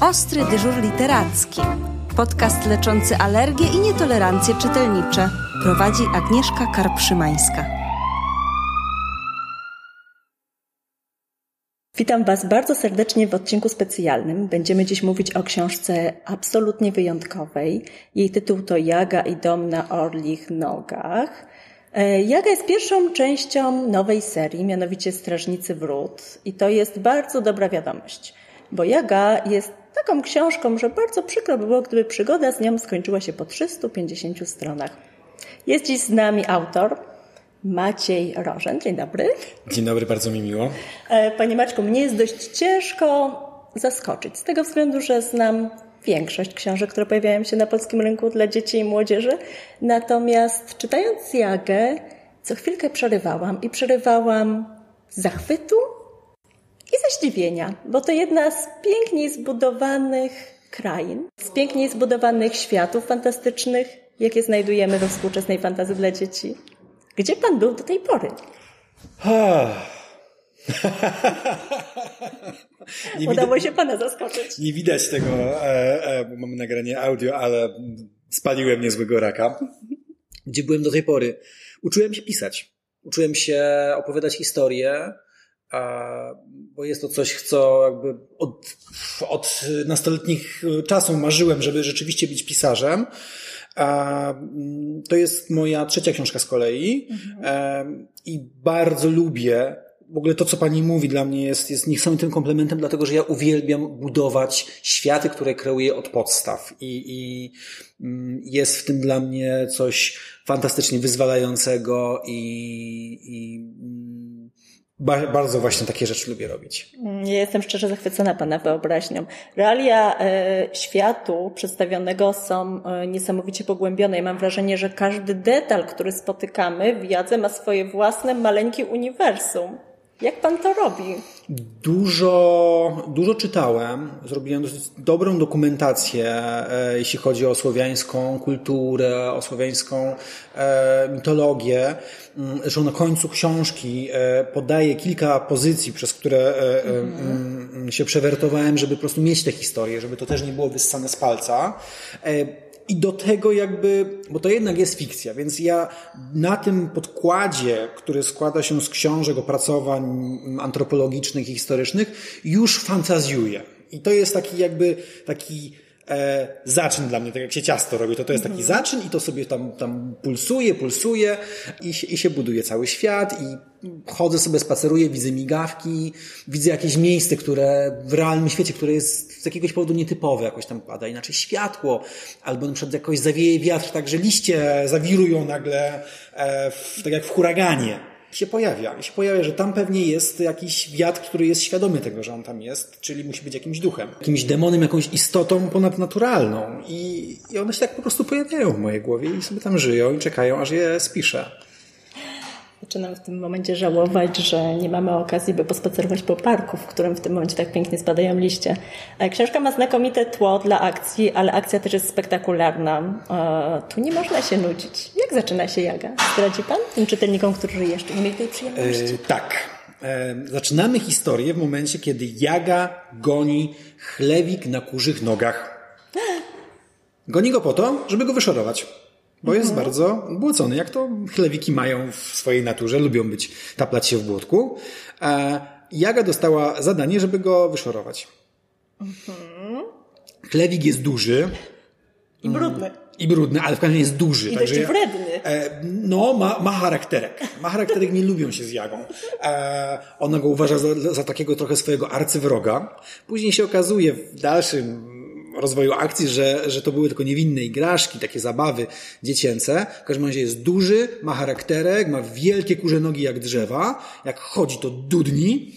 Ostry dyżur literacki. Podcast leczący alergie i nietolerancje czytelnicze. Prowadzi Agnieszka Karpszymańska. Witam Was bardzo serdecznie w odcinku specjalnym. Będziemy dziś mówić o książce absolutnie wyjątkowej. Jej tytuł to Jaga i dom na orlich nogach. E, Jaga jest pierwszą częścią nowej serii, mianowicie Strażnicy Wrót. I to jest bardzo dobra wiadomość, bo Jaga jest taką książką, że bardzo przykro by było, gdyby przygoda z nią skończyła się po 350 stronach. Jest dziś z nami autor Maciej Rożen. Dzień dobry. Dzień dobry, bardzo mi miło. E, Panie Maćku, mnie jest dość ciężko zaskoczyć, z tego względu, że znam większość książek, które pojawiają się na polskim rynku dla dzieci i młodzieży. Natomiast czytając Jagę, co chwilkę przerywałam i przerywałam z zachwytu i ze zdziwienia, bo to jedna z piękniej zbudowanych krain, z piękniej zbudowanych światów fantastycznych, jakie znajdujemy we współczesnej fantazji dla dzieci. Gdzie pan był do tej pory? Nie Udało widać, się pana zaskoczyć. nie widać tego, e, e, bo mamy nagranie audio, ale spaliłem niezłego raka. Gdzie byłem do tej pory? Uczyłem się pisać. Uczyłem się opowiadać historie, e, bo jest to coś, co jakby od, od nastoletnich czasów marzyłem, żeby rzeczywiście być pisarzem. A, mm, To jest moja trzecia książka z kolei E, i bardzo lubię. W ogóle to, co pani mówi, dla mnie jest, jest niesamowitym komplementem, dlatego że ja uwielbiam budować światy, które kreuję od podstaw. I, i mm, jest w tym dla mnie coś fantastycznie wyzwalającego i, i mm, ba, bardzo właśnie takie rzeczy lubię robić. Ja jestem szczerze zachwycona Pana wyobraźnią. Realia e, światu przedstawionego są e, niesamowicie pogłębione i mam wrażenie, że każdy detal, który spotykamy w Jadze ma swoje własne maleńkie uniwersum. Jak Pan to robi? Dużo, dużo czytałem, zrobiłem dosyć dobrą dokumentację, e, jeśli chodzi o słowiańską kulturę, o słowiańską e, mitologię, mm, że na końcu książki e, podaje kilka pozycji, przez które e, mm, się przewertowałem, żeby po prostu mieć te historie, żeby to też nie było wyssane z palca. I do tego jakby, bo to jednak jest fikcja, więc ja na tym podkładzie, który składa się z książek, opracowań antropologicznych i historycznych, już fantazjuję. I to jest taki jakby taki e, zaczyn dla mnie, tak jak się ciasto robi, to to jest taki zaczyn i to sobie tam, tam pulsuje, pulsuje i, się- i się buduje cały świat i chodzę sobie, spaceruję, widzę migawki, widzę jakieś miejsce, które w realnym świecie, które jest z jakiegoś powodu nietypowe, jakoś tam pada inaczej światło, albo na przykład jakoś zawieje wiatr, tak, że liście zawirują nagle, e, w, tak jak w huraganie. Się pojawia. Się pojawia, że tam pewnie jest jakiś wiatr, który jest świadomy tego, że on tam jest, czyli musi być jakimś duchem, jakimś demonem, jakąś istotą ponadnaturalną. I, I one się tak po prostu pojawiają w mojej głowie i sobie tam żyją i czekają, aż je spiszę. Zaczynam w tym momencie żałować, że nie mamy okazji, by pospacerować po parku, w którym w tym momencie tak pięknie spadają liście. E, Książka ma znakomite tło dla akcji, ale akcja też jest spektakularna. E, Tu nie można się nudzić. Jak zaczyna się jaga? Zdradzi Pan tym czytelnikom, którzy jeszcze nie mieli tej przyjemności? E, tak. E, zaczynamy historię w momencie, kiedy Jaga goni chlewik na kurzych nogach. Goni go po to, żeby go wyszorować. Bo jest bardzo błocony, jak to chlewiki mają w swojej naturze, lubią być, taplać się w błotku. E, Jaga dostała zadanie, żeby go wyszorować. Chlewik jest duży I brudny. i brudny, ale w każdym razie jest duży. I także jeszcze wredny. E, no, ma, ma charakterek. Ma charakterek, nie lubią się z Jagą. E, ona go uważa za, za takiego trochę swojego arcywroga. Później się okazuje w dalszym rozwoju akcji, że, że to były tylko niewinne igraszki, takie zabawy dziecięce. W każdym razie jest duży, ma charakterek, ma wielkie kurze nogi jak drzewa. Jak chodzi, to dudni.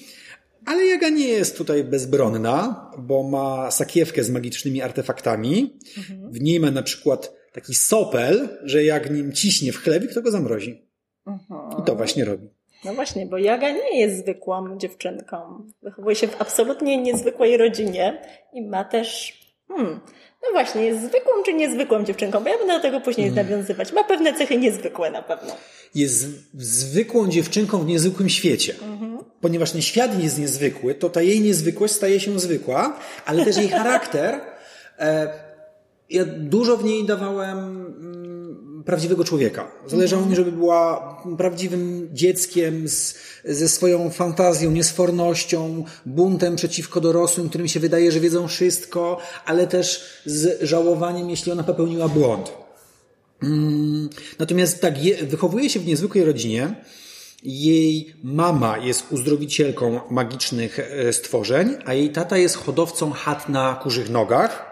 Ale Jaga nie jest tutaj bezbronna, bo ma sakiewkę z magicznymi artefaktami. W niej ma na przykład taki sopel, że jak nim ciśnie w chlewik, to go zamrozi. I to właśnie robi. No właśnie, bo Jaga nie jest zwykłą dziewczynką. Wychowuje się w absolutnie niezwykłej rodzinie i ma też hmm, No właśnie, jest zwykłą czy niezwykłą dziewczynką? Bo ja będę do tego później hmm. nawiązywać. Ma pewne cechy niezwykłe na pewno. Jest zwykłą dziewczynką w niezwykłym świecie. Mhm. Ponieważ ten świat jest niezwykły, to ta jej niezwykłość staje się zwykła, ale też jej charakter. E, ja dużo w niej dawałem prawdziwego człowieka. Zależało mi, żeby była prawdziwym dzieckiem z, ze swoją fantazją, niesfornością, buntem przeciwko dorosłym, którym się wydaje, że wiedzą wszystko, ale też z żałowaniem, jeśli ona popełniła błąd. Mm, natomiast tak, wychowuje się w niezwykłej rodzinie. Jej mama jest uzdrowicielką magicznych e, stworzeń, a jej tata jest hodowcą chat na kurzych nogach.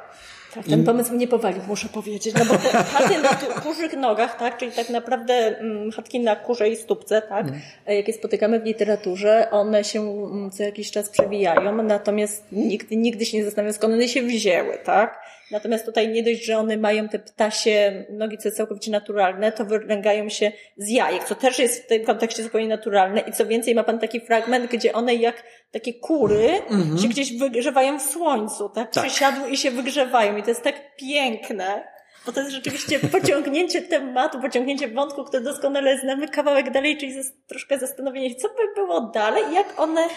Tak, ten pomysł mnie powalił, muszę powiedzieć. No bo chaty na kurzych nogach, tak, czyli tak naprawdę mm, chatki na kurzej stópce, tak, mm. jakie spotykamy w literaturze, one się mm, co jakiś czas przewijają, natomiast nigdy, nigdy się nie zastanawiam, skąd one się wzięły, tak. Natomiast tutaj nie dość, że one mają te ptasie nogi, co jest całkowicie naturalne, to wyręgają się z jajek, co też jest w tym kontekście zupełnie naturalne. I co więcej, ma pan taki fragment, gdzie one jak takie kury mhm. się gdzieś wygrzewają w słońcu, tak? tak? Przesiadły i się wygrzewają. I to jest tak piękne. Bo to jest rzeczywiście pociągnięcie tematu, pociągnięcie wątku, który doskonale znamy kawałek dalej, czyli troszkę zastanowienie się, co by było dalej, jak one,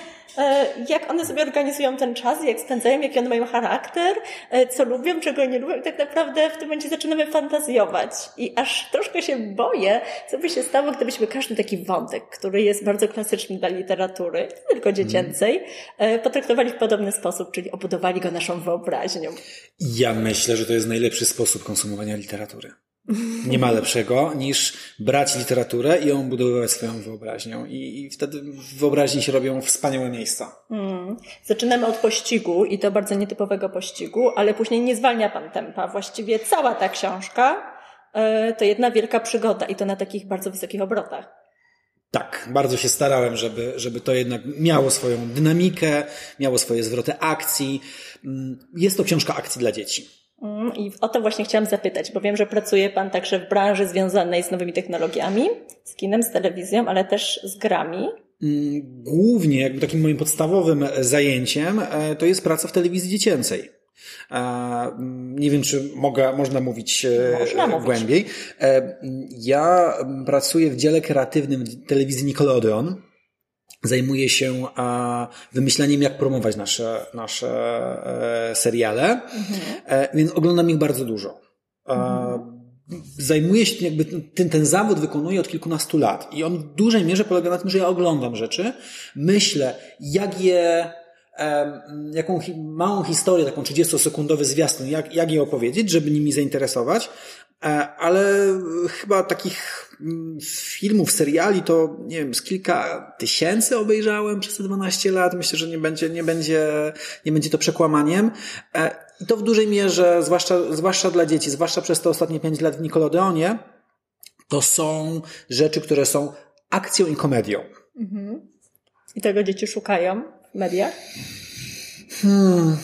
jak one sobie organizują ten czas, jak spędzają, jaki one mają charakter, e, co lubią, czego nie lubią. I tak naprawdę w tym momencie zaczynamy fantazjować. I aż troszkę się boję, co by się stało, gdybyśmy każdy taki wątek, który jest bardzo klasyczny dla literatury, nie tylko dziecięcej, e, potraktowali w podobny sposób, czyli obudowali go naszą wyobraźnią. Ja myślę, że to jest najlepszy sposób konsumowania literatury. Nie ma lepszego niż brać literaturę i ją budować swoją wyobraźnią. I, i wtedy w wyobraźni się robią wspaniałe miejsca. Mm. Zaczynamy od pościgu i to bardzo nietypowego pościgu, ale później nie zwalnia pan tempa. Właściwie cała ta książka yy, to jedna wielka przygoda i to na takich bardzo wysokich obrotach. Tak, bardzo się starałem, żeby, żeby to jednak miało swoją dynamikę, miało swoje zwroty akcji. Mm, jest to książka akcji dla dzieci. Mm, I o to właśnie chciałam zapytać, bo wiem, że pracuje Pan także w branży związanej z nowymi technologiami, z kinem, z telewizją, ale też z grami. Mm, głównie, jakby takim moim podstawowym zajęciem, e, to jest praca w telewizji dziecięcej. E, mm, nie wiem, czy mogę, można mówić e, można głębiej. Mówić. Ja pracuję w dziale kreatywnym telewizji Nickelodeon zajmuje się wymyślaniem, jak promować nasze, nasze e, seriale, mhm. E, więc oglądam ich bardzo dużo. Mhm. Zajmuję się, jakby ten, ten zawód wykonuję od kilkunastu lat i on w dużej mierze polega na tym, że ja oglądam rzeczy, myślę, jak je jaką małą historię, taką 30-sekundowy zwiastun, jak, jak je opowiedzieć, żeby nimi zainteresować, e, ale chyba takich mm, filmów, seriali to, nie wiem, z kilka tysięcy obejrzałem przez te 12 lat. Myślę, że nie będzie, nie będzie, nie będzie to przekłamaniem. E, I to w dużej mierze, zwłaszcza, zwłaszcza dla dzieci, zwłaszcza przez te ostatnie 5 lat w Nickelodeonie, to są rzeczy, które są akcją i komedią. Mhm. I tego dzieci szukają w mediach? Hmm,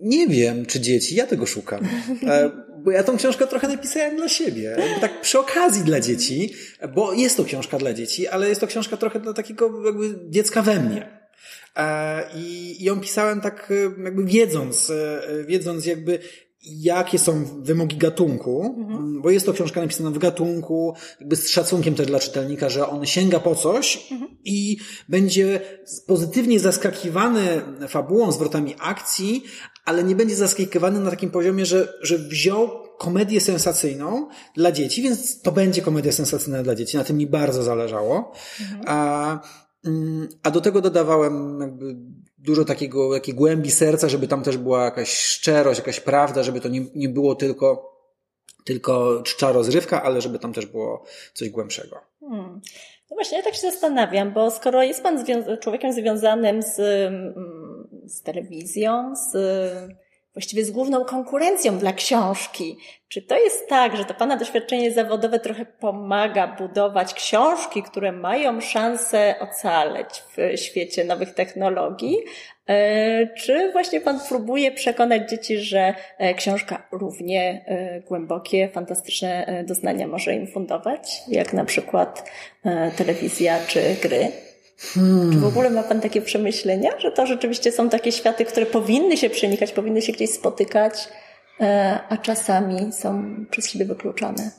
nie wiem, czy dzieci, ja tego szukam. E, bo ja tą książkę trochę napisałem dla siebie. Tak przy okazji dla dzieci, bo jest to książka dla dzieci, ale jest to książka trochę dla takiego jakby dziecka we mnie. E, I ją pisałem tak jakby wiedząc, e, wiedząc jakby jakie są wymogi gatunku, mhm. bo jest to książka napisana w gatunku, jakby z szacunkiem też dla czytelnika, że on sięga po coś mhm. i będzie pozytywnie zaskakiwany fabułą, zwrotami akcji, ale nie będzie zaskakiwany na takim poziomie, że, że wziął komedię sensacyjną dla dzieci, więc to będzie komedia sensacyjna dla dzieci. Na tym mi bardzo zależało. Mhm. A, mm, a do tego dodawałem jakby dużo takiego, takiej głębi serca, żeby tam też była jakaś szczerość, jakaś prawda, żeby to nie, nie było tylko, tylko czcza rozrywka, ale żeby tam też było coś głębszego. Hmm. No właśnie, ja tak się zastanawiam, bo skoro jest Pan zwią człowiekiem związanym z, mm, z telewizją, z właściwie z główną konkurencją dla książki. Czy to jest tak, że to Pana doświadczenie zawodowe trochę pomaga budować książki, które mają szansę ocaleć w świecie nowych technologii? E, czy właśnie Pan próbuje przekonać dzieci, że e, książka równie e, głębokie, fantastyczne doznania może im fundować, jak na przykład telewizja czy gry? Hmm. Czy w ogóle ma Pan takie przemyślenia, że to rzeczywiście są takie światy, które powinny się przenikać, powinny się gdzieś spotykać? e, a czasami są przez siebie wykluczane?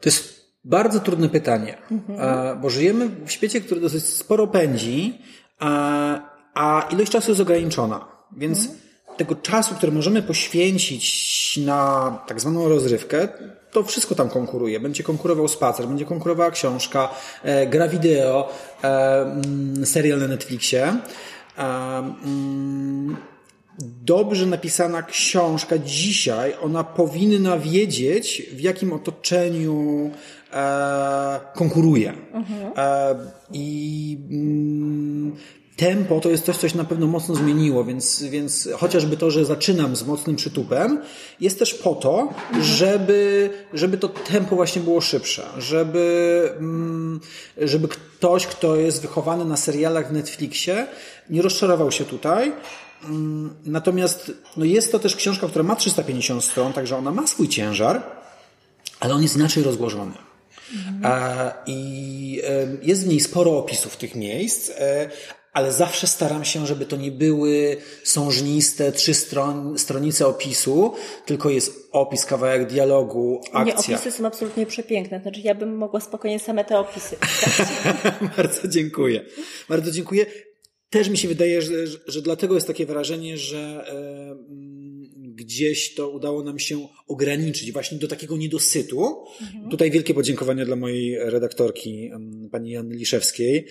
To jest bardzo trudne pytanie, mhm. bo żyjemy w świecie, który dosyć sporo pędzi, a ilość czasu jest ograniczona. Więc mhm. Tego czasu, który możemy poświęcić na tak zwaną rozrywkę, to wszystko tam konkuruje. Będzie konkurował spacer, będzie konkurowała książka, e, gra wideo, e, mm, serial na Netflixie. E, mm, dobrze napisana książka dzisiaj, ona powinna wiedzieć, w jakim otoczeniu e, konkuruje. Mhm. E, I mm, tempo to jest coś, coś na pewno mocno zmieniło, więc, więc chociażby to, że zaczynam z mocnym przytupem, jest też po to, żeby, żeby to tempo właśnie było szybsze, żeby, mm, żeby ktoś, kto jest wychowany na serialach w Netflixie, nie rozczarował się tutaj. Mm, natomiast no jest to też książka, która ma 350 stron, także ona ma swój ciężar, ale on jest inaczej rozłożony. Mhm. I jest w niej sporo opisów tych miejsc, e, ale zawsze staram się, żeby to nie były sążniste trzy stron, stronice opisu, tylko jest opis, kawałek dialogu, akcja. Nie, opisy są absolutnie przepiękne. Znaczy ja bym mogła spokojnie same te opisy. Bardzo dziękuję. Bardzo dziękuję. Też mi się wydaje, że, że dlatego jest takie wrażenie, że e, gdzieś to udało nam się ograniczyć właśnie do takiego niedosytu. Mhm. Tutaj wielkie podziękowania dla mojej redaktorki, pani Janny Liszewskiej,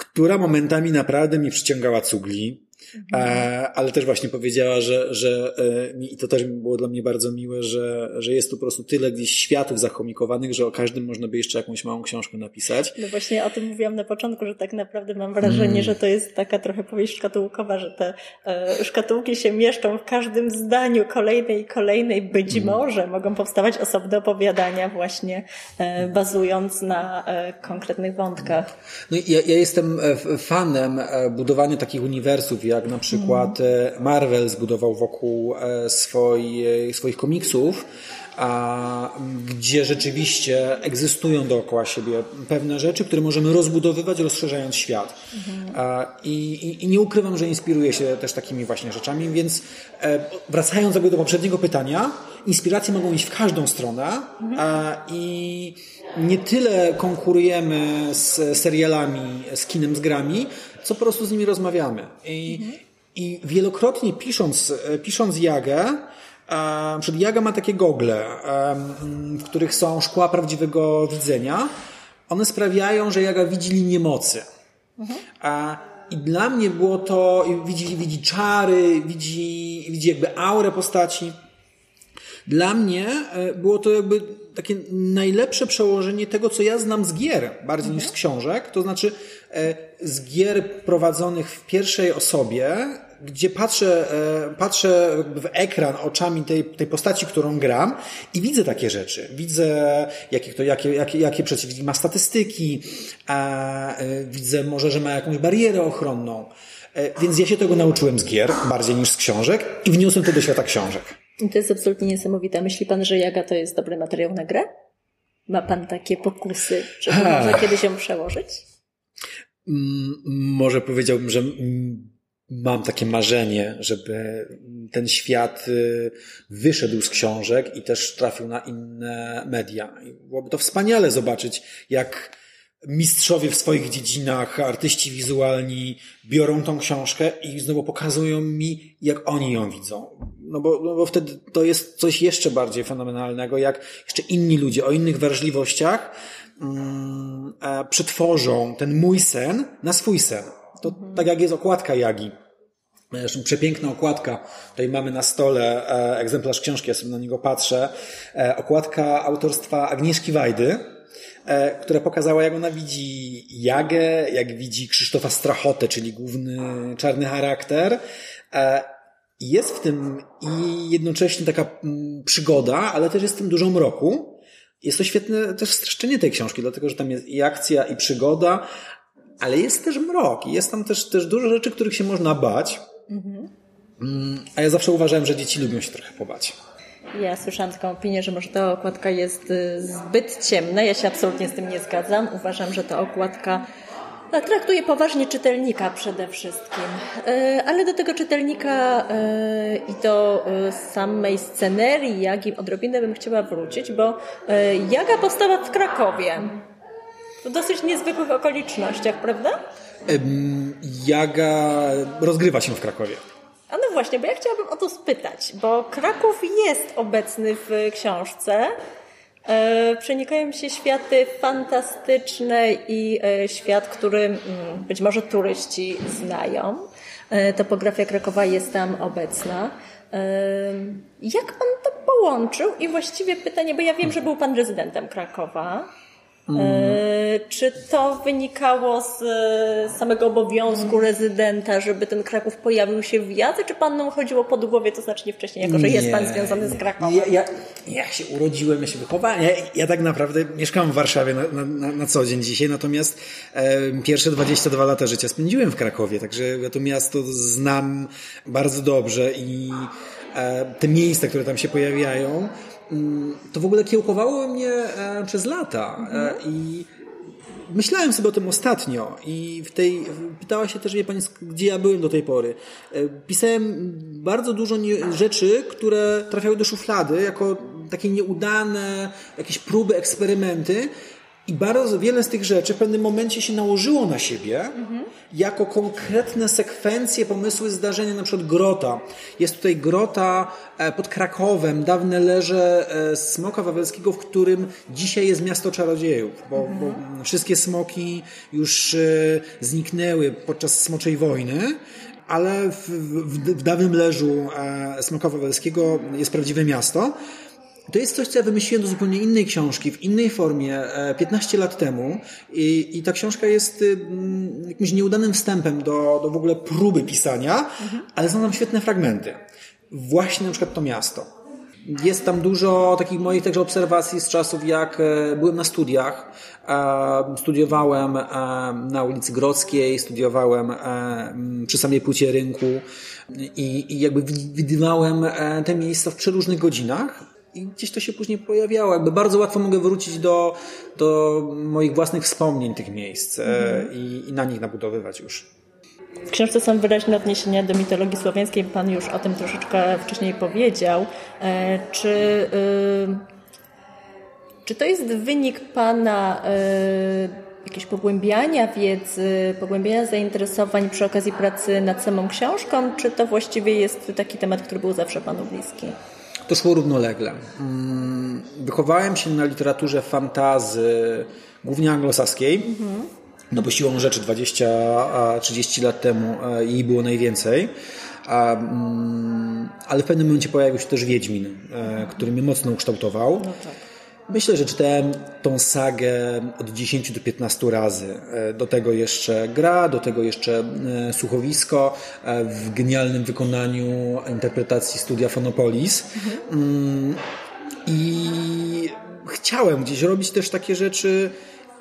która momentami naprawdę mi przyciągała cugli. E, ale też właśnie powiedziała, że, że e, i to też było dla mnie bardzo miłe, że, że jest tu po prostu tyle gdzieś światów zachomikowanych, że o każdym można by jeszcze jakąś małą książkę napisać. No właśnie o tym mówiłam na początku, że tak naprawdę mam wrażenie, mm. że to jest taka trochę powieść szkatułkowa, że te e, szkatułki się mieszczą w każdym zdaniu kolejnej i kolejnej. Być mm. może mogą powstawać osobne opowiadania właśnie e, bazując na e, konkretnych wątkach. No ja, ja jestem e, fanem budowania takich uniwersów, jak jak na przykład mm. Marvel zbudował wokół e, swoich, swoich komiksów, a, gdzie rzeczywiście egzystują dookoła siebie pewne rzeczy, które możemy rozbudowywać, rozszerzając świat. Mhm. A, i, i, nie ukrywam, że inspiruję się też takimi właśnie rzeczami, więc e, wracając jakby do poprzedniego pytania, inspiracje mogą iść w każdą stronę mhm. i nie tyle konkurujemy z serialami, z kinem, z grami, co po prostu z nimi rozmawiamy. I, mhm. i wielokrotnie pisząc, pisząc Jagę, przed Jaga ma takie gogle, e, w których są szkła prawdziwego widzenia. One sprawiają, że Jaga widzi linię mocy. Mhm. I dla mnie było to, widzi, widzi czary, widzi, widzi jakby aurę postaci. Dla mnie było to jakby takie najlepsze przełożenie tego, co ja znam z gier, bardziej mhm. niż z książek. To znaczy, E, z gier prowadzonych w pierwszej osobie, gdzie patrzę, e, patrzę w ekran oczami tej, tej postaci, którą gram i widzę takie rzeczy. Widzę, jakie, to, jakie, jakie, jakie przeciwnik ma statystyki, a e, widzę może, że ma jakąś barierę ochronną. Więc ja się tego nauczyłem z gier, bardziej niż z książek i wniosłem to do świata książek. I to jest absolutnie niesamowite. Myśli pan, że Jaga to jest dobry materiał na grę? Ma pan takie pokusy, żeby może kiedyś ją przełożyć? Może powiedziałbym, że mam takie marzenie, żeby ten świat y, wyszedł z książek i też trafił na inne media. byłoby to wspaniale zobaczyć, jak mistrzowie w swoich dziedzinach, artyści wizualni biorą tą książkę i znowu pokazują mi, jak oni ją widzą. No bo, no bo wtedy to jest coś jeszcze bardziej fenomenalnego, jak jeszcze inni ludzie o innych wrażliwościach Mm, e, przetworzą ten mój sen na swój sen. To mhm. tak jak jest okładka Jagi. Zresztą przepiękna okładka. Tutaj mamy na stole e, egzemplarz książki, ja sobie na niego patrzę. E, okładka autorstwa Agnieszki Wajdy, która pokazała, jak ona widzi Jagę, jak widzi Krzysztofa Strachotę, czyli główny czarny charakter. Jest w tym i jednocześnie taka mm, przygoda, ale też jest w tym dużo mroku. Jest to świetne też streszczenie tej książki, dlatego że tam jest i akcja, i przygoda, ale jest też mrok. Jest tam też, też dużo rzeczy, których się można bać. Mhm. A ja zawsze uważałem, że dzieci lubią się trochę pobać. Ja słyszałam taką opinię, że może ta okładka jest y, zbyt ciemna. Ja się absolutnie z tym nie zgadzam. Uważam, że ta okładka Traktuje poważnie czytelnika przede wszystkim, e, ale do tego czytelnika e, i do samej scenerii Jagi odrobinę bym chciała wrócić, bo Jaga powstała w Krakowie. W dosyć niezwykłych okolicznościach, prawda? Jaga rozgrywa się w Krakowie. A no właśnie, bo ja chciałabym o to spytać, bo Kraków jest obecny w książce, E, przenikają się światy fantastyczne i e, świat, który mm, być może turyści znają. E, topografia Krakowa jest tam obecna. Jak pan to połączył? I właściwie pytanie, bo ja wiem, że był pan rezydentem Krakowa. E, czy to wynikało z e, samego obowiązku rezydenta, żeby ten Kraków pojawił się w jadze, czy panu chodziło po głowie, to znacznie wcześniej, jako że nie. jest pan związany z Krakowem? Ja, ja, ja, się urodziłem, ja się wychowałem. Ja, ja tak naprawdę mieszkam w Warszawie na, na, na co dzień dzisiaj, natomiast e, pierwsze 22 lata życia spędziłem w Krakowie, także ja to miasto znam bardzo dobrze i e, te miejsca, które tam się pojawiają, Mm, to w ogóle kiełkowało mnie e, przez lata mhm. i myślałem sobie o tym ostatnio i w tej, pytała się też, wie Pani, gdzie ja byłem do tej pory. E, pisałem bardzo dużo rzeczy, które trafiały do szuflady jako takie nieudane, jakieś próby, eksperymenty i bardzo wiele z tych rzeczy w pewnym momencie się nałożyło na siebie mhm. jako konkretne sekwencje, pomysły, zdarzenia, na przykład grota. Jest tutaj grota e, pod Krakowem, dawne leże e, Smoka Wawelskiego, w którym dzisiaj jest miasto czarodziejów, bo, mhm. bo wszystkie smoki już e, zniknęły podczas Smoczej Wojny ale w, w, w dawnym leżu Smoka Wawelskiego jest prawdziwe miasto. To jest coś, co ja wymyśliłem do zupełnie innej książki, w innej formie 15 e, lat temu i, i ta książka jest y, mm, jakimś nieudanym wstępem do, do w ogóle próby pisania, mhm. ale są tam świetne fragmenty. Właśnie na przykład to miasto. Jest tam dużo takich moich także obserwacji z czasów, jak e, byłem na studiach. E, studiowałem na ulicy Grodzkiej, studiowałem przy samej płycie rynku i, i jakby widywałem te miejsca w przeróżnych godzinach i gdzieś to się później pojawiało. Jakby bardzo łatwo mogę wrócić do, do moich własnych wspomnień tych miejsc mhm. i, i na nich nabudowywać już. W książce są wyraźne odniesienia do mitologii słowiańskiej. Pan już o tym troszeczkę wcześniej powiedział. E, czy, y, czy to jest wynik Pana jakiegoś pogłębiania wiedzy, pogłębiania zainteresowań przy okazji pracy nad samą książką, czy to właściwie jest taki temat, który był zawsze Panu bliski? To szło równolegle. Mm, wychowałem się na literaturze fantazy, głównie anglosaskiej, no bo siłą rzeczy 20-30 lat temu e, jej było najwięcej. Mm, ale w pewnym momencie pojawił się też Wiedźmin, e, który mnie mocno ukształtował. No tak. Myślę, że czytałem tą sagę od 10 do 15 razy. E, do tego jeszcze gra, do tego jeszcze e, słuchowisko e, w genialnym wykonaniu interpretacji studia Fonopolis. Mhm. I chciałem gdzieś robić też takie rzeczy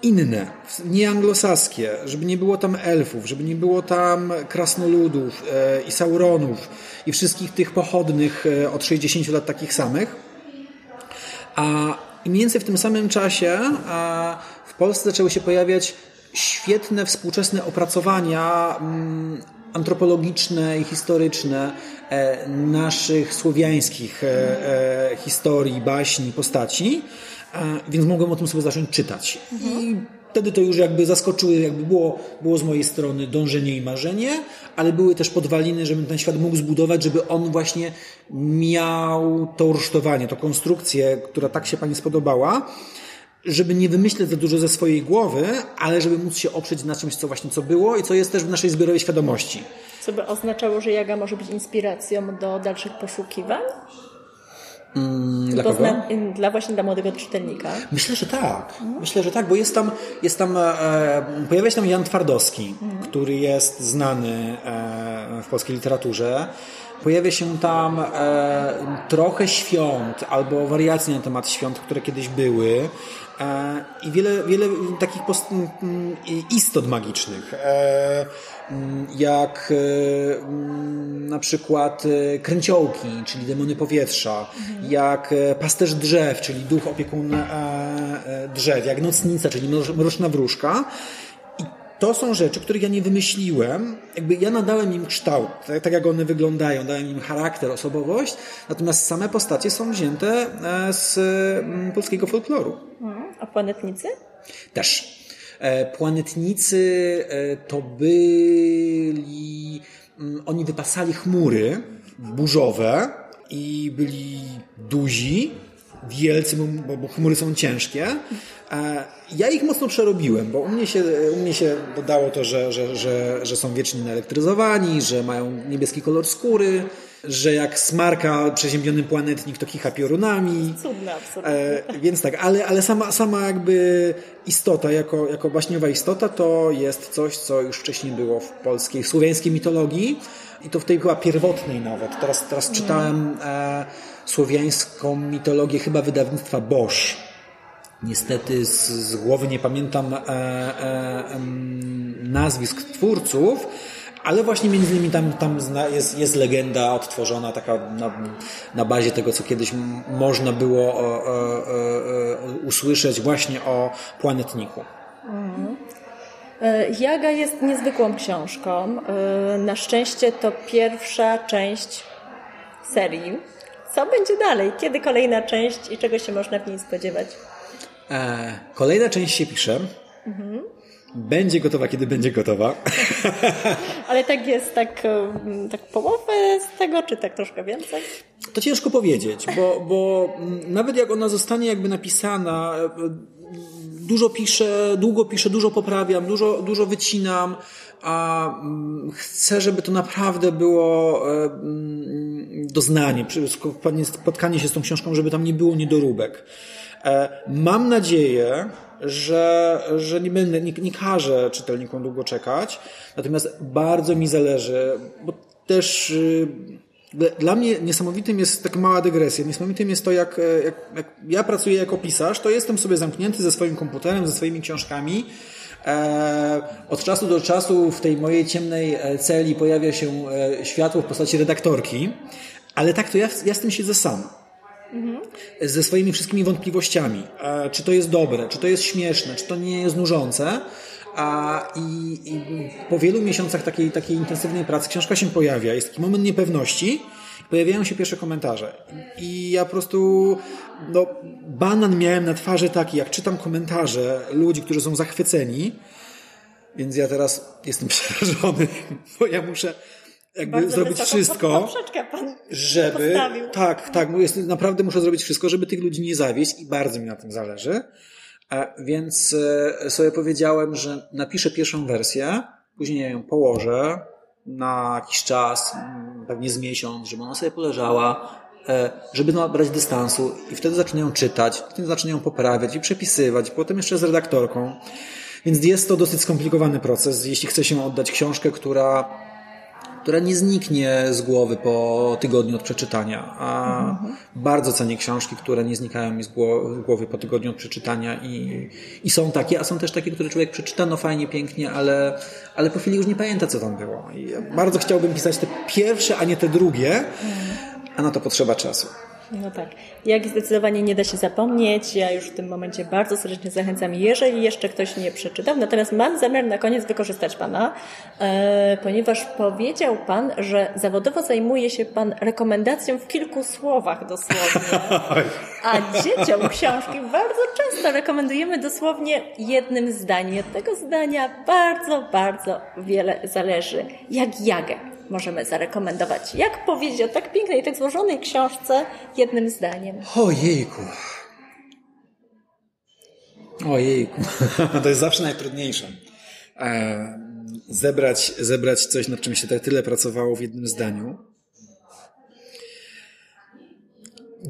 inne, nie anglosaskie, żeby nie było tam elfów, żeby nie było tam krasnoludów i sauronów i wszystkich tych pochodnych od 60 lat takich samych. A i mniej więcej w tym samym czasie w Polsce zaczęły się pojawiać świetne współczesne opracowania mm, antropologiczne i historyczne e, naszych słowiańskich e, e, historii, baśni, postaci, więc mogłem o tym sobie zacząć czytać. Mhm. Wtedy to już jakby zaskoczyły, jakby było, było z mojej strony dążenie i marzenie, ale były też podwaliny, żebym ten świat mógł zbudować, żeby on właśnie miał to rusztowanie, to konstrukcję, która tak się Pani spodobała, żeby nie wymyśleć za dużo ze swojej głowy, ale żeby móc się oprzeć na czymś, co właśnie co było i co jest też w naszej zbiorowej świadomości. Co by oznaczało, że Jaga może być inspiracją do dalszych poszukiwań? Mm, dla kogo? dla właśnie dla młodego czytelnika. Myślę, że tak. Myślę, że tak, bo jest tam, jest tam e, pojawia się tam Jan Twardowski, mhm. który jest znany e, w polskiej literaturze. Pojawia się tam e, trochę świąt albo wariacji na temat świąt, które kiedyś były. E, I wiele, wiele takich post, istot magicznych. E, jak e, na przykład kręciołki, czyli demony powietrza, mhm. jak pasterz drzew, czyli duch opiekun drzew, jak nocnica, czyli mroczna wróżka. To są rzeczy, których ja nie wymyśliłem. Jakby ja nadałem im kształt, tak, tak jak one wyglądają, dałem im charakter, osobowość, natomiast same postacie są wzięte e, z mm, polskiego folkloru. Mhm. A planetnicy? Też. E, planetnicy e, to byli, mm, oni wypasali chmury burzowe i byli duzi, wielcy, bo, bo chmury są ciężkie. Ja ich mocno przerobiłem, bo u mnie się, u mnie się dodało to, że, że, że, że są wiecznie naelektryzowani, że mają niebieski kolor skóry, że jak smarka przeziębiony planetnik, to kicha piorunami. Cudne, absolutnie. E, więc tak, ale, ale sama, sama jakby istota, jako, jako baśniowa istota, to jest coś, co już wcześniej było w polskiej, w słowiańskiej mitologii i to w tej chyba pierwotnej nawet. Teraz, teraz czytałem e, słowiańską mitologię chyba wydawnictwa Bosch. Niestety z, z głowy nie pamiętam e, e, nazwisk twórców, ale właśnie między innymi tam, tam jest, jest legenda odtworzona taka na, na bazie tego, co kiedyś można było o, o, o, usłyszeć właśnie o planetniku. Mhm. Jaga jest niezwykłą książką. E, na szczęście to pierwsza część serii. Co będzie dalej? Kiedy kolejna część i czego się można w niej spodziewać? E, kolejna część się pisze. Mhm. Będzie gotowa, kiedy będzie gotowa. Ale tak jest, tak, tak połowę z tego, czy tak troszkę więcej? To ciężko powiedzieć, bo, bo nawet jak ona zostanie jakby napisana, e, dużo piszę, długo piszę, dużo poprawiam, dużo, dużo wycinam, a chcę, żeby to naprawdę było e, doznanie, spotkanie się z tą książką, żeby tam nie było niedoróbek. E, mam nadzieję, że, że nie, będę, nie, nie każę czytelnikom długo czekać, natomiast bardzo mi zależy, bo też y, dla mnie niesamowitym jest taka mała dygresja. Niesamowitym jest to, jak, jak, jak, ja pracuję jako pisarz, to jestem sobie zamknięty ze swoim komputerem, ze swoimi książkami. E, od czasu do czasu w tej mojej ciemnej e, celi pojawia się e, światło w postaci redaktorki, ale tak to ja, ja z tym siedzę sam mhm. ze swoimi wszystkimi wątpliwościami. E, czy to jest dobre, czy to jest śmieszne, czy to nie jest nużące. A, i, i, po wielu miesiącach takiej, takiej intensywnej pracy książka się pojawia. Jest taki moment niepewności. Pojawiają się pierwsze komentarze. I ja po prostu, no, banan miałem na twarzy taki, jak czytam komentarze ludzi, którzy są zachwyceni. Więc ja teraz jestem przerażony, bo ja muszę jakby Bardzo zrobić wszystko, żeby. Postawił. Tak, tak. Jest, naprawdę muszę zrobić wszystko, żeby tych ludzi nie zawieść i bardzo mi na tym zależy. Więc e, sobie powiedziałem, że napiszę pierwszą wersję, później ją położę na jakiś czas, mm, pewnie z miesiąc, żeby ona sobie poleżała, e, żeby brać dystansu i wtedy zacznę ją czytać, wtedy zacznę ją poprawiać i przepisywać, potem jeszcze z redaktorką. Więc jest to dosyć skomplikowany proces, jeśli chce się oddać książkę, która która nie zniknie z głowy po tygodniu od przeczytania. A mhm. bardzo cenię książki, które nie znikają mi z głowy po tygodniu od przeczytania i, i są takie, a są też takie, które człowiek przeczyta, no fajnie, pięknie, ale, ale po chwili już nie pamięta, co tam było. I ja bardzo chciałbym pisać te pierwsze, a nie te drugie, mhm. a na to potrzeba czasu. No tak. Jak zdecydowanie nie da się zapomnieć. Ja już w tym momencie bardzo serdecznie zachęcam, jeżeli jeszcze ktoś nie przeczytał. Natomiast mam zamiar na koniec wykorzystać Pana, e, ponieważ powiedział Pan, że zawodowo zajmuje się Pan rekomendacją w kilku słowach dosłownie. A dzieciom książki bardzo często rekomendujemy dosłownie jednym zdaniem. Od tego zdania bardzo, bardzo wiele zależy. Jak jagę możemy zarekomendować? Jak powiedzieć o tak pięknej, tak złożonej książce jednym zdaniem? Ojejku. Ojejku. To jest zawsze najtrudniejsze. E, zebrać, zebrać coś, nad czym się tak tyle pracowało w jednym zdaniu.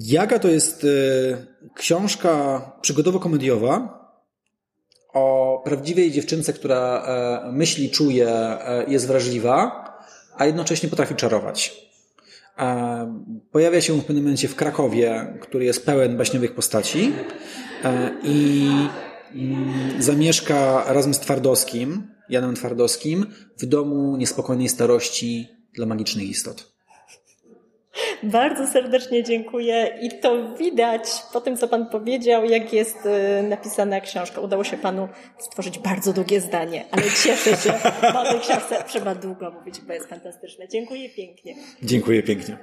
Jaga to jest e, książka przygodowo-komediowa o prawdziwej dziewczynce, która e, myśli, czuje, jest wrażliwa a jednocześnie potrafi czarować. Pojawia się w pewnym momencie w Krakowie, który jest pełen baśniowych postaci e, i mm, zamieszka razem z Twardowskim, Janem Twardowskim, w domu niespokojnej starości dla magicznych istot. Bardzo serdecznie dziękuję i to widać po tym, co Pan powiedział, jak jest y, napisana książka. Udało się Panu stworzyć bardzo długie zdanie, ale cieszę się, bo o tej książce trzeba długo mówić, bo jest fantastyczne. Dziękuję pięknie. Dziękuję pięknie.